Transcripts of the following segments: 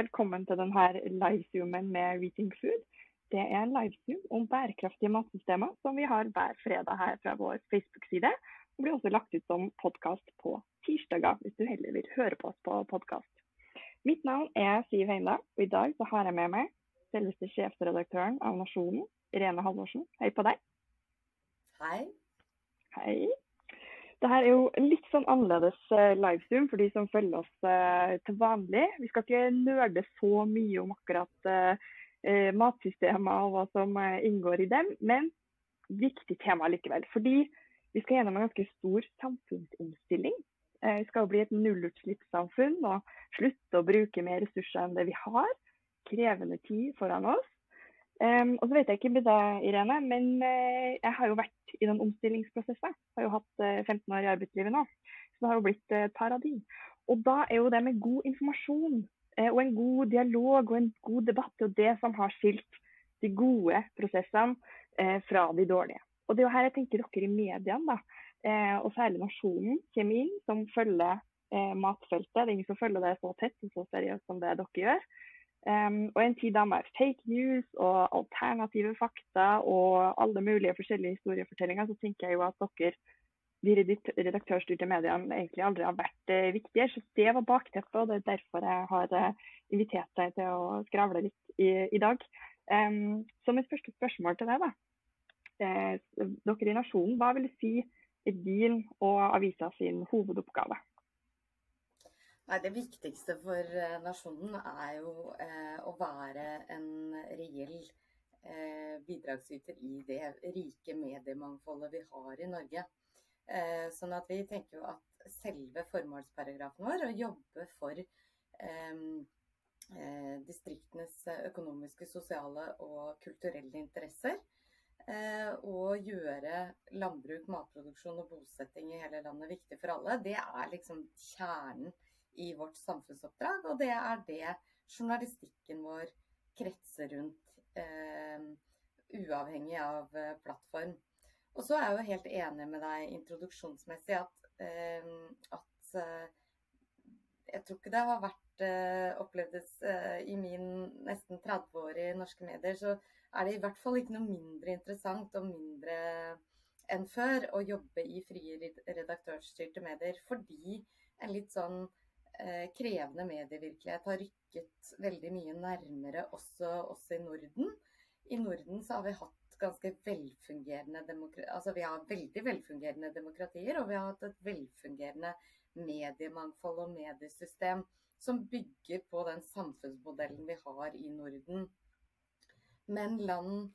velkommen til denne livezoomen med Reaching Food. Det er en livezoom om bærekraftige matsystemer som vi har hver fredag her fra vår Facebook-side. Det blir også lagt ut som podkast på tirsdager, hvis du heller vil høre på oss på podkast. Mitt navn er Siv Heimdal, og i dag så har jeg med meg selveste sjefsredaktøren av Nasjonen, Irene Halvorsen. Hei på deg. Hei. Hei. Dette er jo litt sånn annerledes livestream livezoom for de som følger oss uh, til vanlig. Vi skal ikke nøle så mye om akkurat uh, matsystemer og hva som inngår i dem, men viktig tema likevel. Fordi vi skal gjennom en ganske stor samfunnsomstilling. Vi skal jo bli et nullutslippssamfunn og slutte å bruke mer ressurser enn det vi har. Krevende tid foran oss. Um, og så vet jeg ikke med deg, Irene, men uh, jeg har jo vært i den omstillingsprosessen. Har jo hatt uh, 15 år i arbeidslivet nå, så det har jo blitt et par av. Og da er jo det med god informasjon og en god dialog og en god debatt det er jo det som har skilt de gode prosessene fra de dårlige. Og det er jo her jeg tenker dere i mediene, da, og særlig Nasjonen, kommer inn, som følger matfeltet. Det er ingen som følger det så tett og så seriøst som det dere gjør. Um, og en tid da med fake news og alternative fakta og alle mulige forskjellige historiefortellinger, så tenker jeg jo at dere, de redaktørstyrte mediene, egentlig aldri har vært uh, viktige. Så det var bakteppet, og det er derfor jeg har uh, invitert deg til å skravle litt i, i dag. Um, så mitt første spørsmål til deg, da. Uh, dere i Nasjonen, hva vil du si er din og avisa sin hovedoppgave? Nei, Det viktigste for eh, nasjonen er jo eh, å være en reell eh, bidragsyter i det rike mediemangfoldet vi har i Norge. Eh, sånn at vi tenker jo at selve formålsparagrafen vår, å jobbe for eh, eh, distriktenes økonomiske, sosiale og kulturelle interesser, og gjøre landbruk, matproduksjon og bosetting i hele landet viktig for alle, det er liksom kjernen i vårt samfunnsoppdrag, og det er det journalistikken vår kretser rundt, eh, uavhengig av eh, plattform. Og så er jeg jo helt enig med deg introduksjonsmessig at, eh, at eh, jeg tror ikke det har vært eh, opplevdes eh, i min nesten 30 år i norske medier, så er det i hvert fall ikke noe mindre interessant og mindre enn før å jobbe i frie redaktørstyrte medier, fordi en litt sånn krevende medievirkelighet har rykket veldig mye nærmere også oss i Norden. I Norden så har vi hatt ganske velfungerende demokrati, altså vi har veldig velfungerende demokratier, og vi har hatt et velfungerende mediemangfold og mediesystem som bygger på den samfunnsmodellen vi har i Norden. Men land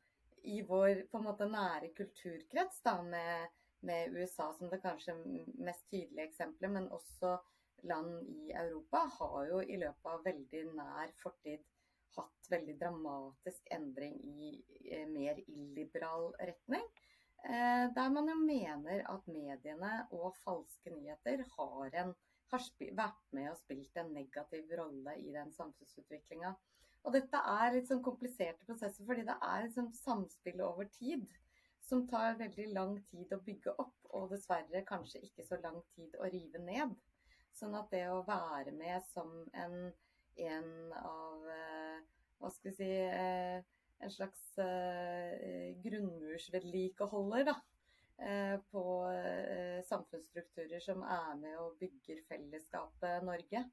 i vår på en måte nære kulturkrets, da, med, med USA som det kanskje mest tydelige eksempelet, men også land i Europa har jo i løpet av veldig nær fortid hatt veldig dramatisk endring i eh, mer illiberal retning. Eh, der man jo mener at mediene og falske nyheter har, en, har vært med og spilt en negativ rolle i den samfunnsutviklinga. Og dette er litt sånn kompliserte prosesser, fordi det er liksom samspill over tid som tar veldig lang tid å bygge opp, og dessverre kanskje ikke så lang tid å rive ned. Sånn at det å være med som en, en av eh, Hva skal vi si eh, En slags eh, grunnmursvedlikeholder, da. På samfunnsstrukturer som er med og bygger fellesskapet Norge.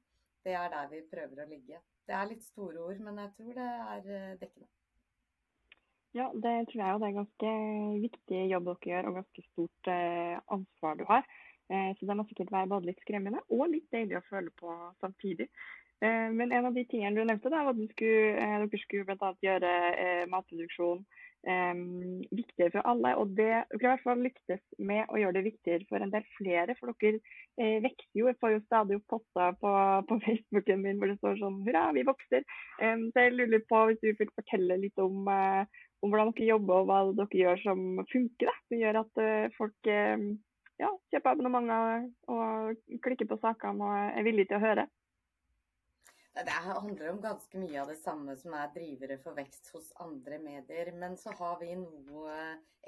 Det er der vi prøver å ligge. Det er litt store ord, men jeg tror det er dekkende. Ja, det tror jeg jo det er ganske viktig jobb dere gjør, og ganske stort ansvar du har. Eh, så det må sikkert være både litt skremmende og litt deilig å føle på samtidig. Eh, men en av de tingene du nevnte, da, var at skulle, eh, dere skulle bl.a. gjøre matproduksjon viktigere for alle. Og det, dere i hvert fall lyktes med å gjøre det viktigere for en del flere. For dere vokser jo. Jeg får jo stadig opp poster på, på, Facebooken min hvor det står sånn hurra, vi vokser. Så jeg lurer på hvis du vil fortelle litt om, om hvordan dere jobber og hva dere gjør som funker. Da, som gjør at folk ja, kjøpe abonnementer og klikke på sakene og er villig til å høre. Det handler om ganske mye av det samme som er drivere for vekst hos andre medier. Men så har vi noe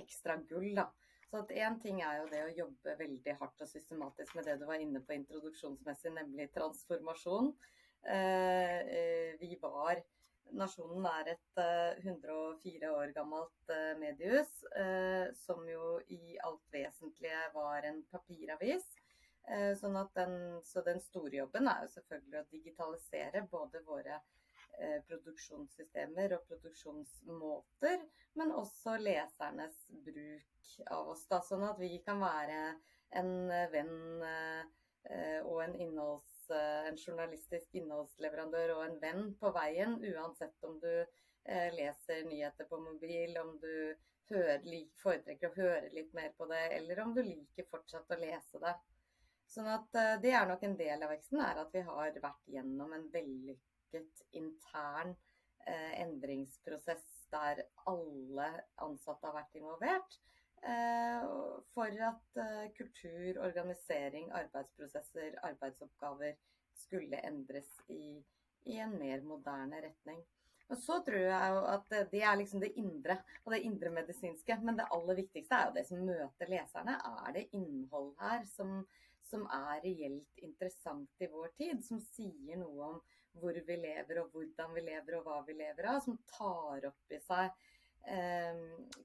ekstra gull, da. Så Én ting er jo det å jobbe veldig hardt og systematisk med det du var inne på introduksjonsmessig, nemlig transformasjon. Vi var Nasjonen er et 104 år gammelt mediehus, som jo i alt vesentlige var en papiravis. Sånn den, så den store jobben er jo selvfølgelig å digitalisere både våre Eh, produksjonssystemer og produksjonsmåter, men også lesernes bruk av oss. Da, sånn at vi kan være en venn eh, og en, innholds, eh, en journalistisk innholdsleverandør og en venn på veien, uansett om du leser nyheter på mobil, om du foretrekker å høre litt mer på det, eller om du liker fortsatt å lese det. Sånn at Det er nok en del av veksten, er at vi har vært gjennom en vellykket intern eh, endringsprosess der alle ansatte har vært involvert. Eh, for at eh, kultur, organisering, arbeidsprosesser, arbeidsoppgaver skulle endres i, i en mer moderne retning. Og så tror jeg jo at Det er liksom det indre og det indremedisinske. Men det aller viktigste er jo det som møter leserne. Er det innhold her som, som er reelt interessant i vår tid? Som sier noe om hvor vi lever og hvordan vi lever og hva vi lever av, som tar opp i seg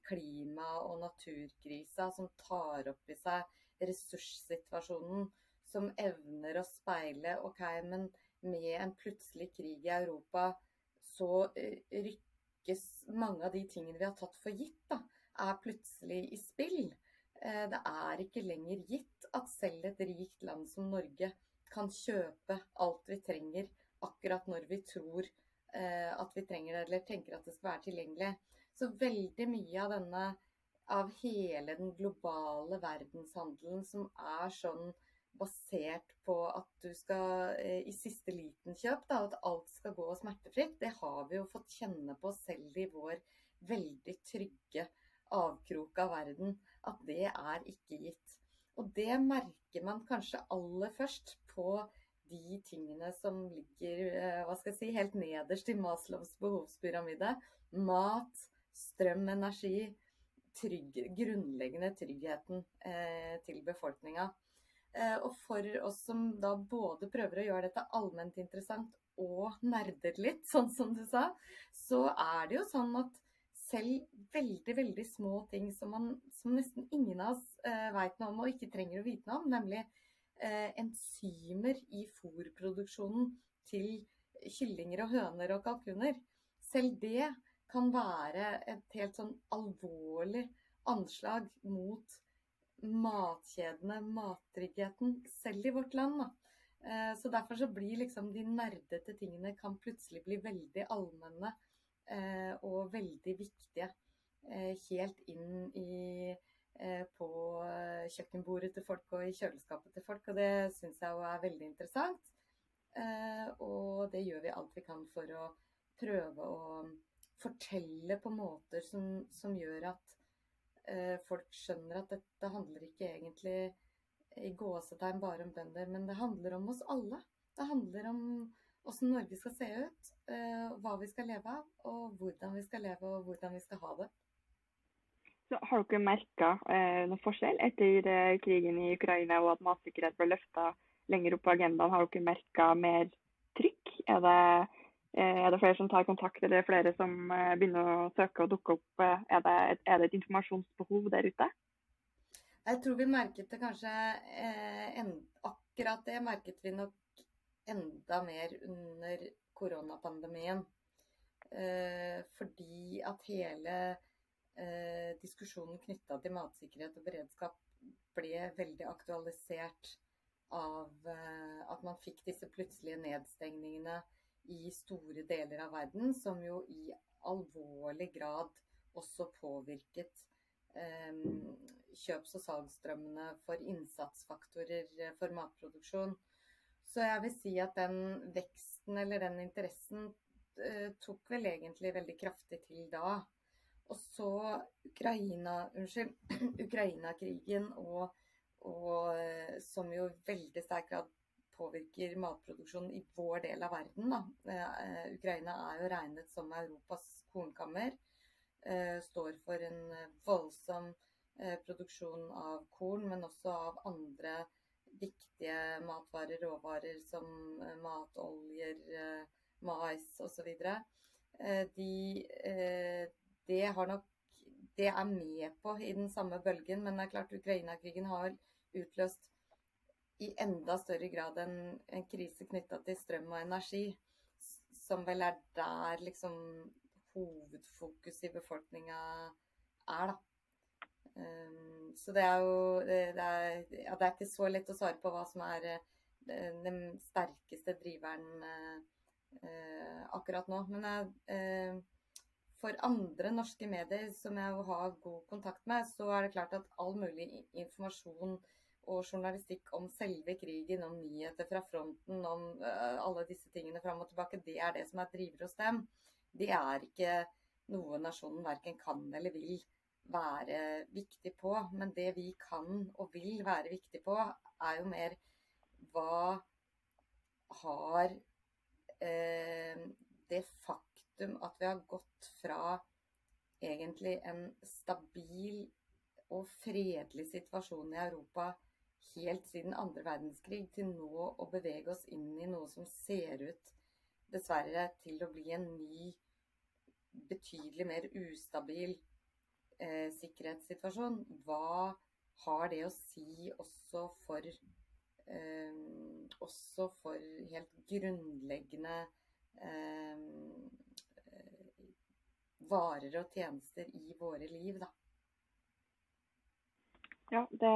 klima- og naturkrisa, som tar opp i seg ressurssituasjonen, som evner å speile OK, men med en plutselig krig i Europa, så eh, rykkes mange av de tingene vi har tatt for gitt, da, er plutselig i spill. Eh, det er ikke lenger gitt at selv et rikt land som Norge kan kjøpe alt vi trenger akkurat når vi tror eh, at vi trenger det, eller tenker at det skal være tilgjengelig. Så veldig mye av denne, av hele den globale verdenshandelen som er sånn basert på at du skal eh, i siste liten kjøp, da, at alt skal gå smertefritt, det har vi jo fått kjenne på selv i vår veldig trygge avkrok av verden. At det er ikke gitt. Og det merker man kanskje aller først på de tingene som ligger eh, hva skal jeg si, helt nederst i Maslows behovspyramide. Mat, strøm, energi. Trygg, grunnleggende tryggheten eh, til befolkninga. Eh, og for oss som da både prøver å gjøre dette allment interessant og nerder litt, sånn som du sa, så er det jo sånn at selv veldig, veldig små ting som, man, som nesten ingen av oss eh, veit noe om og ikke trenger å vite noe om, nemlig eh, enzymer i fôrproduksjonen til kyllinger og høner og kalkuner. Selv det kan være et helt sånn alvorlig anslag mot matkjedene, mattryggheten, selv i vårt land. Da. Eh, så derfor så blir liksom de nerdete tingene kan plutselig bli veldig allmenne eh, og veldig viktige. Eh, helt inn i på kjøkkenbordet til folk og i kjøleskapet til folk. Og det syns jeg jo er veldig interessant. Og det gjør vi alt vi kan for å prøve å fortelle på måter som, som gjør at eh, folk skjønner at dette handler ikke egentlig i gåsetegn bare om bønder, men det handler om oss alle. Det handler om åssen Norge skal se ut, hva vi skal leve av, og hvordan vi skal leve og hvordan vi skal ha det. Så har dere merka eh, noen forskjell etter eh, krigen i Ukraina og at matsikkerhet ble løfta lenger opp på agendaen? Har dere merka mer trykk? Er det, eh, er det, flere som tar kontakt, eller flere som eh, begynner å søke og dukke opp? Eh, er det, er det, et informasjonsbehov der ute? Jeg tror vi merket det kanskje eh, en, Akkurat det merket vi nok enda mer under koronapandemien. fordi at hele eh, diskusjonen knytta til matsikkerhet og beredskap ble veldig aktualisert av eh, at man fikk disse plutselige nedstengningene i store deler av verden, som jo i alvorlig grad også påvirket eh, kjøps- og salgsstrømmene for innsatsfaktorer eh, for matproduksjon. Så jeg vil si at den veksten eller den interessen eh, tok vel egentlig veldig kraftig til da. Og så Ukraina, Ukraina-krigen, og, og, eh, som jo i veldig sterk grad påvirker matproduksjonen i vår del av verden. Da. Uh, Ukraina er jo regnet som Europas kornkammer. Uh, står for en voldsom produksjon av korn, men også av andre viktige matvarer, råvarer som matoljer, mais osv. De, det har nok det er med på i den samme bølgen, men det er klart Ukraina-krigen har utløst i enda større grad en, en krise knytta til strøm og energi, som vel er der liksom hovedfokus i befolkninga er, da. Um, så det er jo det er, ja, det er, ikke så lett å svare på hva som er uh, den sterkeste driveren uh, akkurat nå. Men uh, for andre norske medier som jeg har god kontakt med, så er det klart at all mulig informasjon og journalistikk om selve krigen, om nyheter fra fronten, om uh, alle disse tingene fram og tilbake, det er det som er driver hos dem. Det er ikke noe nasjonen verken kan eller vil være viktig på. Men det vi kan og vil være viktig på, er jo mer hva har eh, det faktum at vi har gått fra egentlig en stabil og fredelig situasjon i Europa helt siden andre verdenskrig til nå å bevege oss inn i noe som ser ut, dessverre, til å bli en ny, betydelig mer ustabil eh, sikkerhetssituasjon. Hva har det å si også for, eh, også for helt grunnleggende eh, varer og tjenester i våre liv, da? Ja, det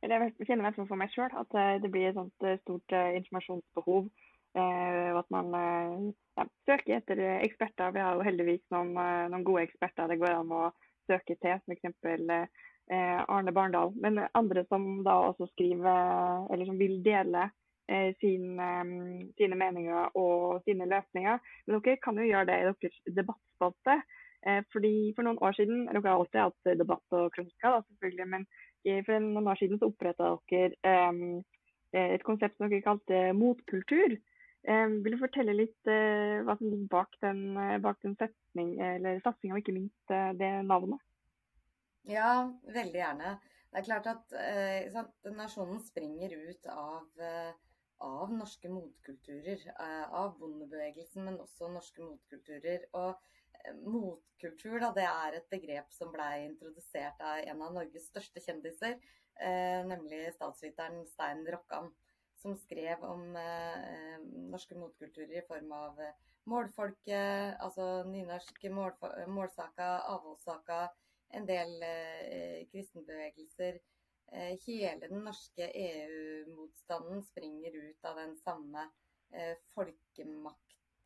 jeg kjenner meg for meg sjøl at eh, det blir et sånt eh, stort eh, informasjonsbehov. Og at man ja, søker etter eksperter. Vi har jo heldigvis noen, noen, gode eksperter det går an å søke til, som f.eks. Arne Barndal. Men andre som da også skriver, eller som vil dele sin, sine meninger og sine løsninger. Men dere kan jo gjøre det i deres debattspalte. Fordi For noen år siden Dere har alltid hatt debatt og kronikker, selvfølgelig, men for noen år siden så oppretta dere um, et konsept som dere kalte motkultur. Um, vil du fortelle litt uh, hva som ligger bak den, bak den satsinga, og ikke minst uh, det navnet? Ja, veldig gjerne. Det er klart at uh, nasjonen springer ut av, av norske motkulturer. av bondebevegelsen, men også norske motkulturer. Og motkultur, da, det er et begrep som ble introdusert av en av Norges største kjendiser, eh, nemlig statsviteren Stein Rokkan, som skrev om eh, norske motkulturer i form av eh, målfolket, altså nynorsk mål, målsaka, avholdssaka, en del eh, kristenbevegelser. Eh, hele den norske EU-motstanden springer ut av den samme eh,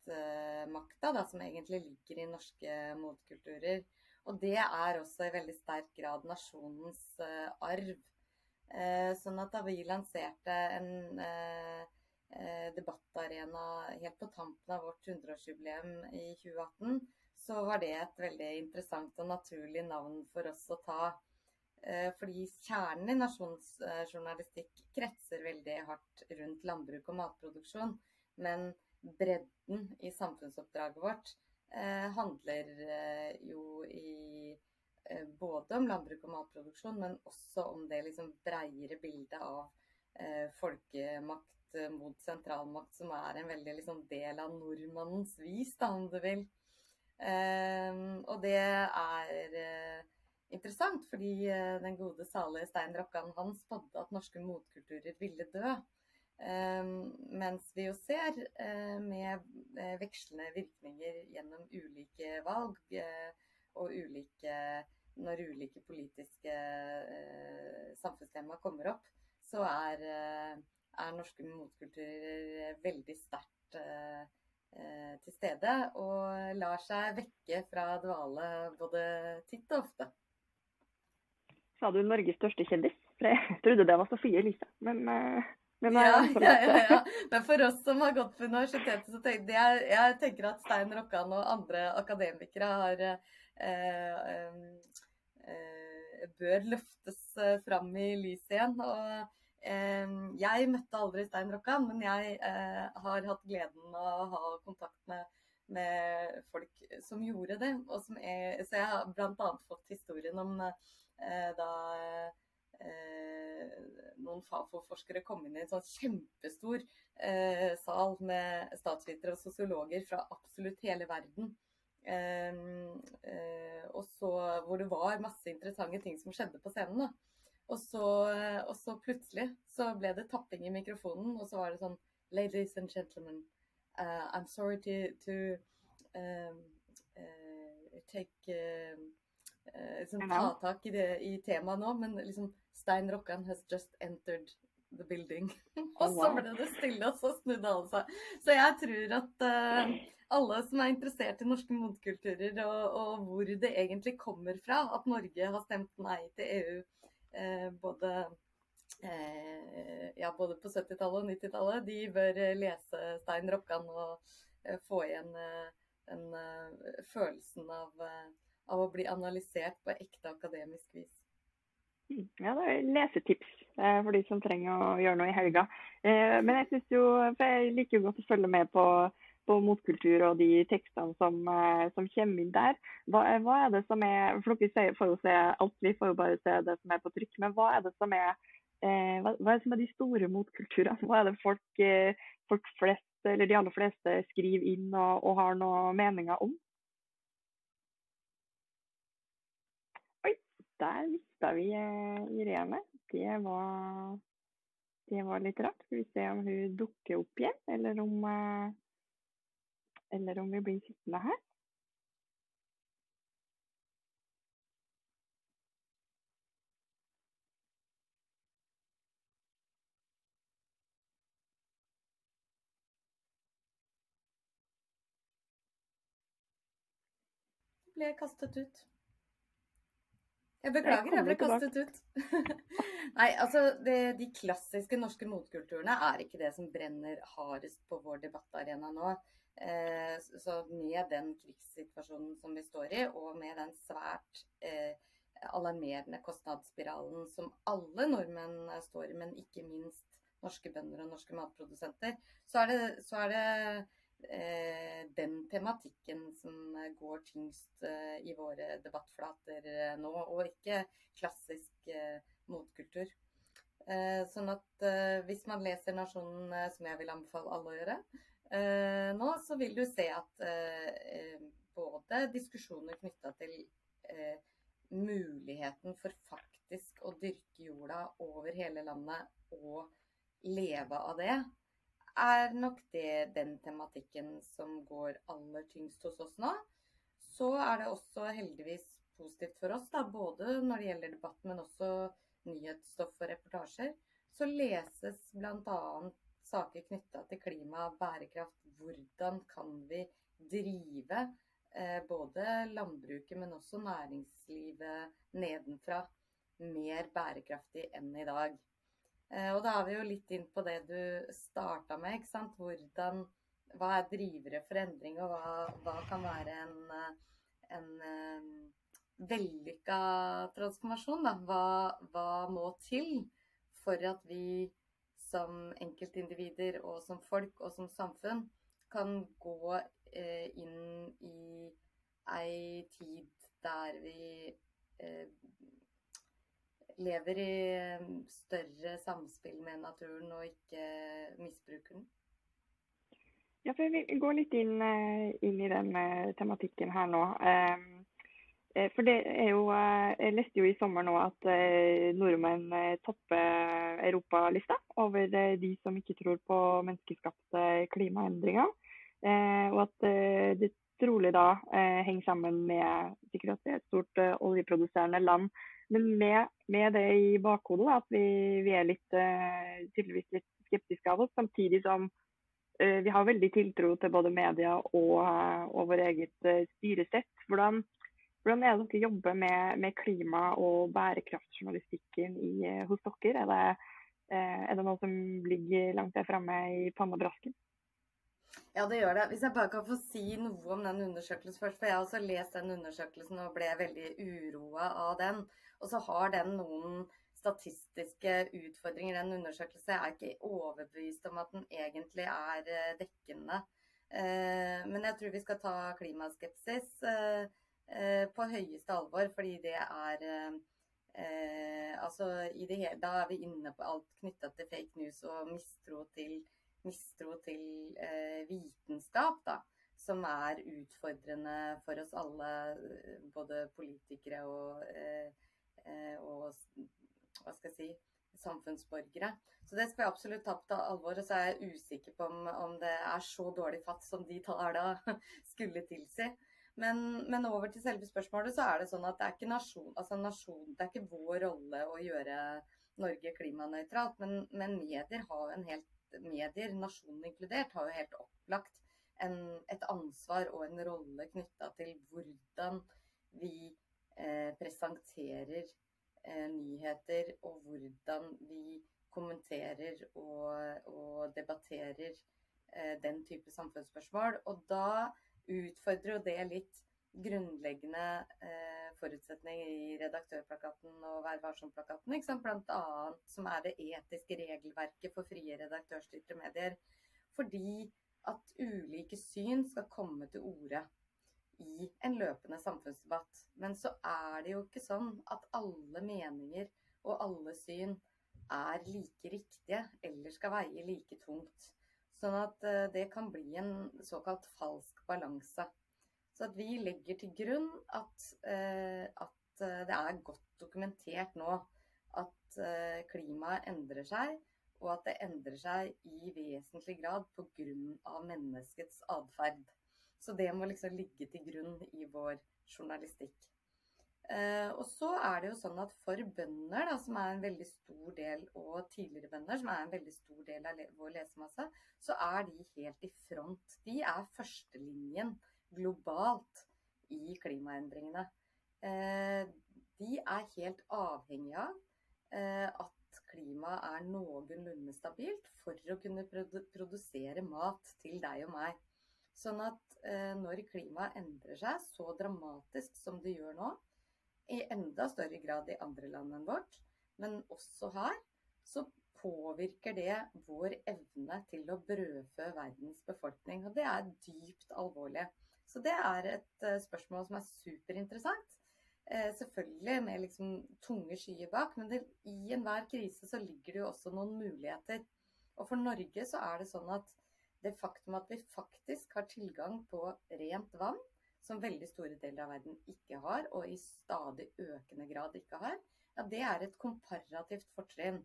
folkemakt som egentlig ligger i norske motkulturer. Og det er også i veldig sterk grad nasjonens uh, arv. Uh, sånn at da vi lanserte en uh, debattarena helt på tampen av vårt 100-årsjubileum i 2018, så var det et veldig interessant og naturlig navn for oss å ta. Fordi kjernen i nasjonsjournalistikk kretser veldig hardt rundt landbruk og matproduksjon. Men bredden i samfunnsoppdraget vårt eh, handler eh, jo i eh, både om landbruk og matproduksjon, men også om det liksom breiere bildet av folkemakt mot sentralmakt, som er en veldig liksom, del av nordmannens vis, da, om du vil. Og det er interessant, fordi den gode salige Stein Rokkan han spådde at norske motkulturer ville dø. Ehm, mens vi jo ser eh, med eh, vekslende virkninger gjennom ulike valg eh, og ulike Når ulike politiske samfunnstema kommer opp, så er, er norske motkulturer veldig sterkt til stede og lar seg vekke fra dvale både titt og ofte. Sa du Norges største kjendis? For jeg trodde det var Sofie Elise, men men, ja, ja, ja, Men for oss som har gått på universitetet, så tenker jeg, jeg tenker at Stein Rokkan og andre akademikere har eh, eh, bør løftes eh, fram i lyset igjen. Og eh, jeg møtte aldri Stein Rokkan, men jeg eh, har hatt gleden av å ha kontakt med, med folk som gjorde det. Er, så jeg har bl.a. fått historien om eh, da noen Fafo-forskere kom inn i en sånn kjempestor eh, sal med statsvitere og sosiologer fra absolutt hele verden. Eh, eh, og så, hvor det var masse interessante ting som skjedde på scenen. da. Og så, og så, plutselig så ble det tapping i mikrofonen, og så var det sånn Ladies and gentlemen, uh, I'm sorry to, to um, uh, take uh, liksom, Ta tak i, det, i temaet nå, men liksom Stein Rokkan has just entered the building. og så ble det stille, og så snudde alle seg. Så jeg tror at alle som er interessert i norske motkulturer, og, og hvor det egentlig kommer fra, at Norge har stemt nei til EU Eh, både, eh, ja, både på 70-tallet og 90-tallet, de bør eh, lese Stein Rokkan og få igjen den følelsen av, av, å bli analysert på ekte akademisk vis. Ja, det er lesetips for de som trenger å gjøre noe i helga. Men jeg synes jo, for jeg liker jo godt å følge med på på motkultur og de tekstene som, eh, som kommer inn der. Hva, hva, er det som er For dere får jo se alt, vi får jo bare se det som er på trykk. Men hva er det som er, eh, hva, hva, er, det som er de store motkulturene? Hva er det folk, eh, folk flest, eller de aller fleste skriver inn og, og har noen meninger om? Oi, der mista vi eh, Irene. Det var, det var litt rart. Skal vi se om hun dukker opp igjen, eller om eh, eller om vi blir sittende her. ble kastet ut. Jeg beklager, jeg ble kastet ut. Nei, altså det, De klassiske norske motkulturene er ikke det som brenner hardest på vår debattarena nå. Eh, så med den krigssituasjonen som vi står i, og med den svært eh, alarmerende kostnadsspiralen som alle nordmenn står i, men ikke minst norske bønder og norske matprodusenter, så er det, så er det eh, den tematikken som går tyngst eh, i våre debattflater eh, nå, og ikke klassisk eh, motkultur. sånn at hvis man leser Nasjonen, som jeg vil anbefale alle å gjøre, Eh, nå så vil du se at eh, både diskusjoner knytta til eh, muligheten for faktisk å dyrke jorda over hele landet og leve av det, er nok det den tematikken som går aller tyngst hos oss nå. Så er det også heldigvis positivt for oss, da, både når det gjelder debatt, men også nyhetsstoff og reportasjer. Så leses bl.a saker knytta til klima og bærekraft. Hvordan kan vi drive eh, både landbruket, men også næringslivet nedenfra mer bærekraftig enn i dag. Eh, og da er vi jo litt inn på det du starta med. ikke sant? Hvordan, hva er drivere for endring, og hva, hva kan være en, en um, vellykka transformasjon? Da? Hva, hva må til for at vi som enkeltindivider og som folk og som samfunn kan gå eh, inn i ei tid der vi eh, lever i eh, større samspill med naturen og ikke misbruker den? Ja, for Vi går litt inn, eh, inn i den eh, tematikken her nå. Um, Eh, for det er jo, Jeg leste jo i sommer nå at nordmenn topper europalista over de som ikke tror på menneskeskapte klimaendringer. Og at det trolig da henger sammen med sikkert at et stort oljeproduserende land. Men med, med det i bakhodet, at vi, vi er litt, tydeligvis litt skeptiske av oss, samtidig som vi har veldig tiltro til både media og, og vår eget styresett. Hvordan, hvordan er det dere jobber med, med klima- og bærekraftjournalistikken i, hos dere? Er det, er det, noe som ligger langt der framme i pannebrasken? Ja, det gjør det. Hvis jeg bare kan få si noe om den undersøkelsen først. For jeg har også lest den undersøkelsen og ble veldig uroa av den. Og så har den noen statistiske utfordringer. Den undersøkelsen jeg er ikke overbevist om at den egentlig er eh, dekkende. Men jeg tror vi skal ta klimaskepsis Eh, på høyeste alvor, fordi det er eh, altså det hele, Da er vi inne på alt knytta til fake news og mistro til, mistro til eh, vitenskap, da. Som er utfordrende for oss alle, både politikere og, eh, eh og hva skal jeg si, samfunnsborgere. Så det skal jeg absolutt ta på alvor. Og så er jeg usikker på om, om det er så dårlig fatt som de tallene skulle tilsi. Men, men, over til selve spørsmålet, så er det sånn at det er ikke nasjon, altså nasjon, det er ikke vår rolle å gjøre Norge klimanøytralt. Men, men medier har en helt medier, nasjonen inkludert, har jo helt opplagt en, et ansvar og en rolle knytta til hvordan vi eh, presenterer eh, nyheter, og hvordan vi kommenterer og, og debatterer eh, den type samfunnsspørsmål. Og da utfordrer jo det litt grunnleggende forutsetninger i redaktørplakaten og Vær varsom-plakaten, bl.a. som er det etiske regelverket for frie redaktørstyrte medier. Fordi at ulike syn skal komme til orde i en løpende samfunnsdebatt. Men så er det jo ikke sånn at alle meninger og alle syn er like riktige eller skal veie like tungt. Sånn at eh, det kan bli en såkalt falsk balanse. Så at vi legger til grunn at, eh, at eh, det er godt dokumentert nå at klimaet endrer seg, og at det endrer seg i vesentlig grad pga. menneskets atferd. Så det må liksom ligge til grunn i vår journalistikk. Eh, og så er det jo sånn at for bønder, da, som er en veldig stor del, og tidligere bønder, som er en veldig stor del av vår lesemasse, så er de helt i front. De er førstelinjen globalt i klimaendringene. Eh, de er helt avhengige av eh, at klimaet er noenlunde stabilt for å kunne produsere mat til deg og meg. Sånn at eh, når klimaet endrer seg så dramatisk som det gjør nå, i enda større grad i andre land enn vårt. Men også her så påvirker det vår evne til å brødfø verdens befolkning. Og det er dypt alvorlig. Så det er et uh, spørsmål som er superinteressant. Eh, selvfølgelig med liksom tunge skyer bak, men det, i enhver krise så ligger det jo også noen muligheter. Og for Norge så er det sånn at det faktum at vi faktisk har tilgang på rent vann, som veldig store deler av verden ikke har, og i stadig økende grad ikke har, ja, det er et komparativt fortrinn.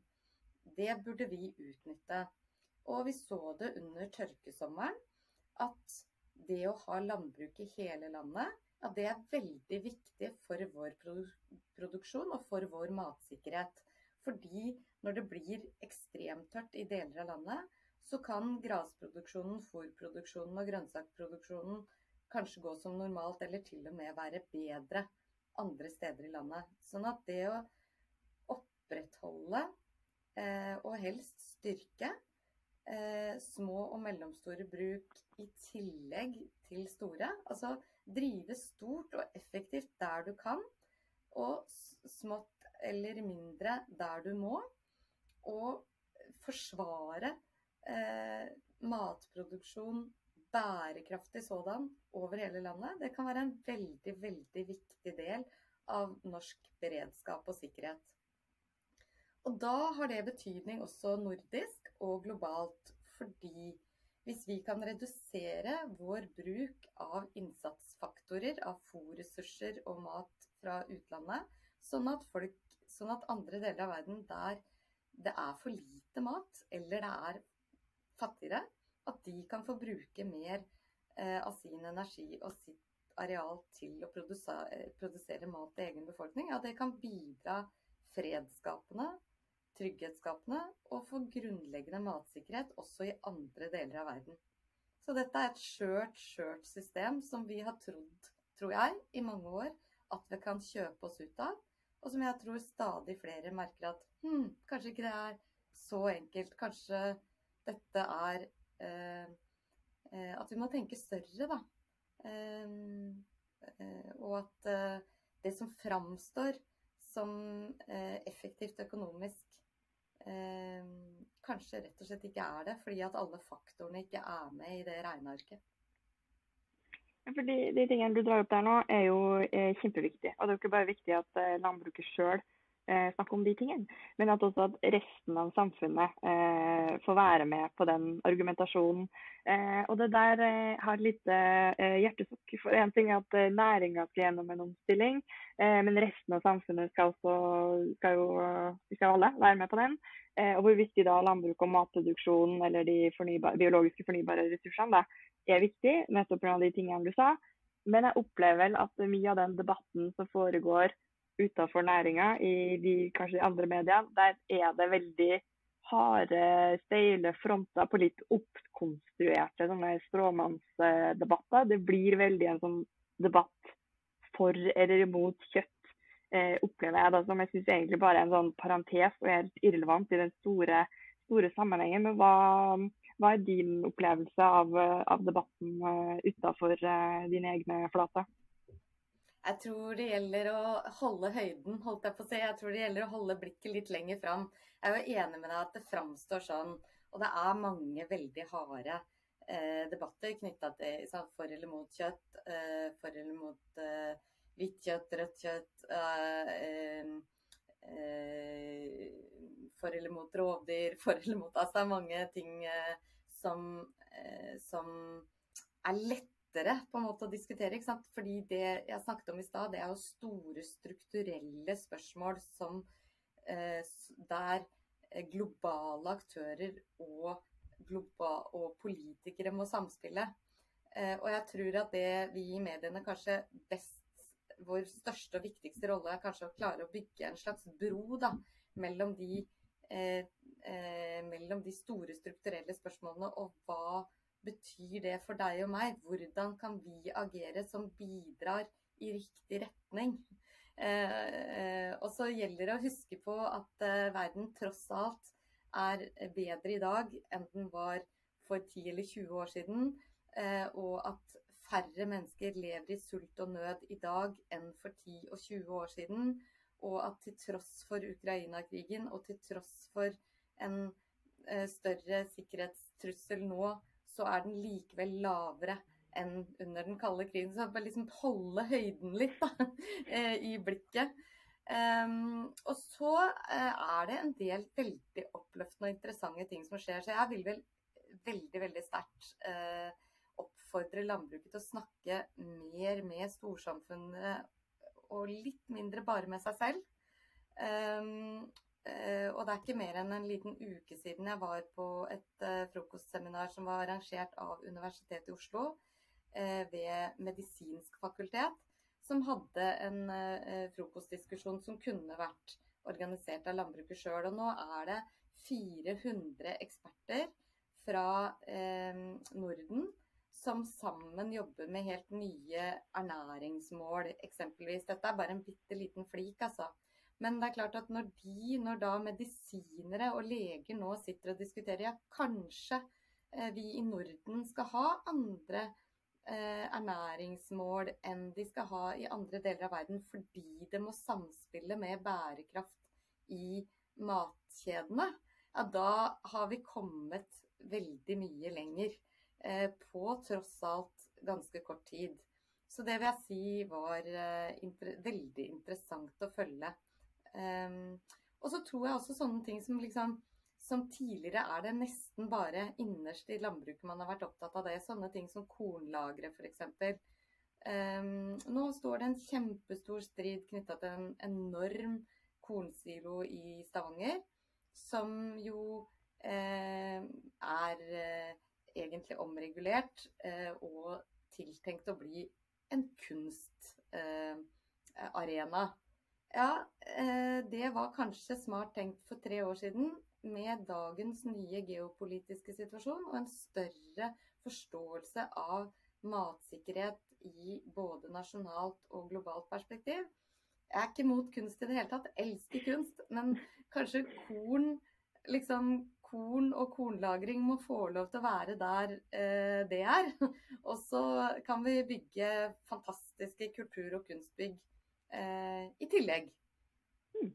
Det burde vi utnytte. Og vi så det under tørkesommeren at det å ha landbruk i hele landet, ja, det er veldig viktig for vår produksjon og for vår matsikkerhet. Fordi når det blir ekstremtørt i deler av landet, så kan grasproduksjonen, fôrproduksjonen og grønnsakproduksjonen kanskje gå som normalt, eller til og med være bedre andre steder i landet. Sånn at det å opprettholde eh, og helst styrke eh, små og mellomstore bruk i tillegg til store, altså drive stort og effektivt der du kan, og smått eller mindre der du må, og forsvare eh, matproduksjon bærekraftig sådan over hele landet. Det kan være en veldig, veldig viktig del av norsk beredskap og sikkerhet. Og da har det betydning også nordisk og globalt, fordi hvis vi kan redusere vår bruk av innsatsfaktorer, av fòrressurser og mat fra utlandet, sånn at, folk, sånn at andre deler av verden der det er for lite mat, eller det er fattigere, at de kan få bruke mer eh, av sin energi og sitt areal til å produsere, produsere mat til egen befolkning, ja, det kan bidra fredsskapende, trygghetsskapende og få grunnleggende matsikkerhet også i andre deler av verden. Så dette er et skjørt, skjørt system som vi har trodd, tror jeg, i mange år at vi kan kjøpe oss ut av. Og som jeg tror stadig flere merker at hm, kanskje ikke det er så enkelt. Kanskje dette er Eh, eh, at vi må tenke større, da. Eh, og at det som framstår som effektivt økonomisk, kanskje rett og slett ikke er det, fordi at alle faktorene ikke er med i det regnearket. For de, tingene du drar opp der nå, er jo er kjempeviktige. Og det er jo ikke bare viktig at landbruket sjøl eh, snakke om de tingene. Men at også at resten av samfunnet eh, får være med på den argumentasjonen. Eh, og det der eh, har litt eh, hjertesukk. For én ting er at eh, næringa skal gjennom en omstilling, eh, men resten av samfunnet skal også skal jo skal alle være med på den. og hvor viktig da landbruk og matproduksjon eller de fornybar, biologiske fornybare ressursene da, er viktig, nettopp pga. de tingene du sa. Men jeg opplever vel at mye av den debatten som foregår utenfor næringa, i de, kanskje de andre mediene, der er det veldig harde, steile fronter på litt oppkonstruerte stråmannsdebatter. Det blir veldig en sånn debatt for eller imot kjøtt, eh, opplever jeg da, som jeg syns egentlig bare er en sånn parentes og helt irrelevant i den store, store sammenhengen. Men hva, hva er din opplevelse av, av debatten uh, utafor uh, dine egne flater? Jeg tror det gjelder å holde høyden, holdt jeg på å si. Jeg tror det gjelder å holde blikket litt lenger fram. Jeg er jo enig med deg at det framstår sånn, og det er mange veldig harde eh, debatter knytta til sant, for eller mot kjøtt, eh, for eller mot eh, hvitt kjøtt, rødt kjøtt, eh, eh, for eller mot rovdyr, for eller mot Altså det er mange ting eh, som, som er lett lettere på en måte å diskutere. ikke sant? Fordi det jeg snakket om i stad, det er jo store strukturelle spørsmål som eh, der eh, globale aktører og, globa og politikere må samspille. Eh, og jeg tror at det vi i mediene kanskje best Vår største og viktigste rolle er kanskje å klare å bygge en slags bro da, mellom de, eh, eh, mellom de store strukturelle spørsmålene og hva betyr det for deg og meg? Hvordan kan vi agere som bidrar i riktig retning? Eh, eh, og så gjelder det å huske på at eh, verden tross alt er bedre i dag enn den var for 10 eller 20 år siden. Og at færre mennesker lever i sult og nød i dag enn for 10 og 20 år siden. Og at til tross for Ukraina-krigen og til tross for en større sikkerhetstrussel nå, så er den likevel lavere enn under den kalde krigen. Så bare liksom holde høyden litt da, eh, i blikket. Um, og så uh, er det en del veldig oppløftende og interessante ting som skjer. Så jeg vil vel veldig, veldig sterkt uh, oppfordre landbruket til å snakke mer med storsamfunnet og litt mindre bare med seg selv. Um, og det er ikke mer enn en liten uke siden jeg var på et uh, frokostseminar som var arrangert av Universitetet i Oslo uh, ved Medisinsk fakultet, som hadde en frokostdiskusjon som kunne vært organisert av landbruket sjøl. Og nå er det 400 eksperter fra Norden som sammen jobber med helt nye ernæringsmål, eksempelvis. Dette er bare en bitte liten flik, altså. Men det er klart at når de, når da medisinere og leger nå sitter og diskuterer ja, kanskje eh, vi i Norden skal ha andre eh, ernæringsmål enn de skal ha i andre deler av verden, fordi det må samspille med bærekraft i matkjedene, ja, da har vi kommet veldig mye lenger. Eh, på tross alt ganske kort tid. Så det vil jeg si var eh, inter veldig interessant å følge. Um, og så tror jeg også sånne ting som liksom som tidligere er det nesten bare innerst i landbruket man har vært opptatt av det. Sånne ting som kornlagre f.eks. Um, nå står det en kjempestor strid knytta til en enorm kornsilo i Stavanger. Som jo eh, er eh, egentlig omregulert eh, og tiltenkt å bli en kunstarena. Ja, eh, det var kanskje smart tenkt for tre år siden. Med dagens nye geopolitiske situasjon og en større forståelse av matsikkerhet i både nasjonalt og globalt perspektiv. Jeg er ikke mot kunst i det hele tatt, elsker kunst. Men kanskje korn, liksom, korn og kornlagring må få lov til å være der eh, det er. Og så kan vi bygge fantastiske kultur- og kunstbygg i tillegg. Mm.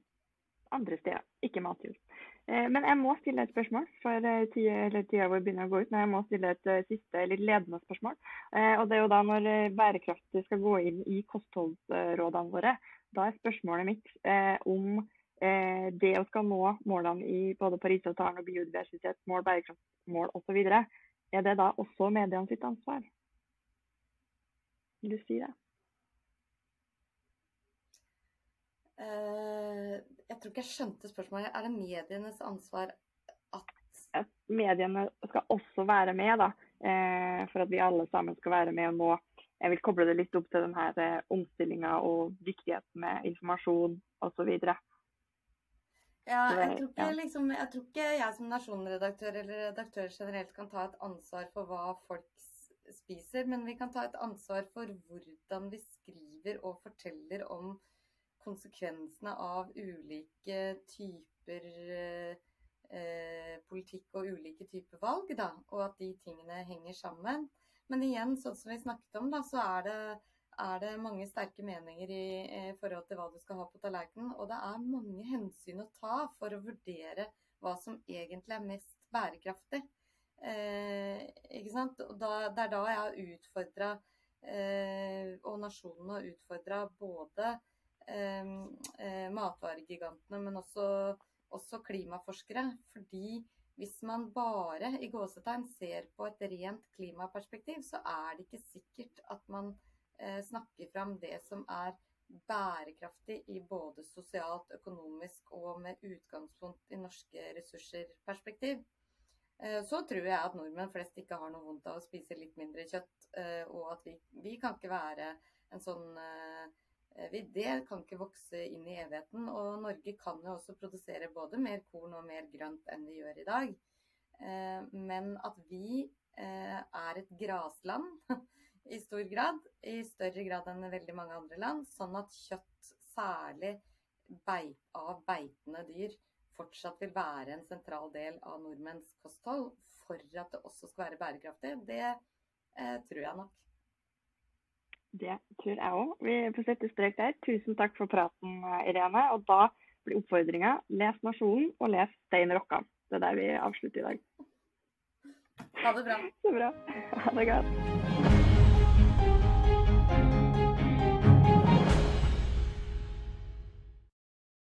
Andre steder, ikke matjord. Eh, men jeg må stille et spørsmål, for eh, tida, tida vår begynner å gå ut. Men jeg må stille et siste, litt ledende spørsmål. Eh, og det er jo da når eh, bærekraft skal gå inn i kostholdsrådene våre. Da er spørsmålet mitt eh, om eh, det å skal nå målene i både Parisavtalen og biodiversitetsmål, bærekraftsmål osv., er det da også mediene sitt ansvar? Vil du si det? Uh, jeg tror ikke jeg skjønte spørsmålet. Er det medienes ansvar at Mediene skal også være med, da, uh, for at vi alle sammen skal være med og nå Jeg vil koble det litt opp til denne eh, omstillinga og viktigheten med informasjon osv. Ja, jeg tror, ikke, liksom, jeg tror ikke jeg som nasjonredaktør eller redaktør generelt kan ta et ansvar for hva folk spiser, men vi kan ta et ansvar for hvordan vi skriver og forteller om konsekvensene av ulike typer eh, politikk og ulike typer valg, da, og at de tingene henger sammen. Men igjen, sånn som vi snakket om, da, så er det, er det mange sterke meninger i, eh, forhold til hva du skal ha på tallerkenen. Og det er mange hensyn å ta for å vurdere hva som egentlig er mest bærekraftig. Eh, ikke sant? Da, det er da jeg har utfordra, eh, og nasjonen har utfordra både eh, matvaregigantene, men også, også, klimaforskere. Fordi hvis man bare i gåsetegn ser på et rent klimaperspektiv, så er det ikke sikkert at man eh, snakker fram det som er bærekraftig i både sosialt, økonomisk og med utgangspunkt i norske ressurser-perspektiv. Eh, så tror jeg at nordmenn flest ikke har noe vondt av å spise litt mindre kjøtt, eh, og at vi, vi kan ikke være en sånn eh, Eh, det kan ikke vokse inn i evigheten. Og Norge kan jo også produsere både mer korn og mer grønt enn vi gjør i dag. Eh, men at vi eh, er et grasland i stor grad, i større grad enn veldig mange andre land, sånn at kjøtt, særlig av beitende dyr, fortsatt vil være en sentral del av nordmenns kosthold for at det også skal være bærekraftig, det tror jeg nok. Det tror jeg òg. Vi får sette strek der. Tusen takk for praten, Irene. Og da blir oppfordringa les Nasjonen og les Stein Rokkan. Det er der vi avslutter i dag. Ha det bra. Så bra. Ha det godt.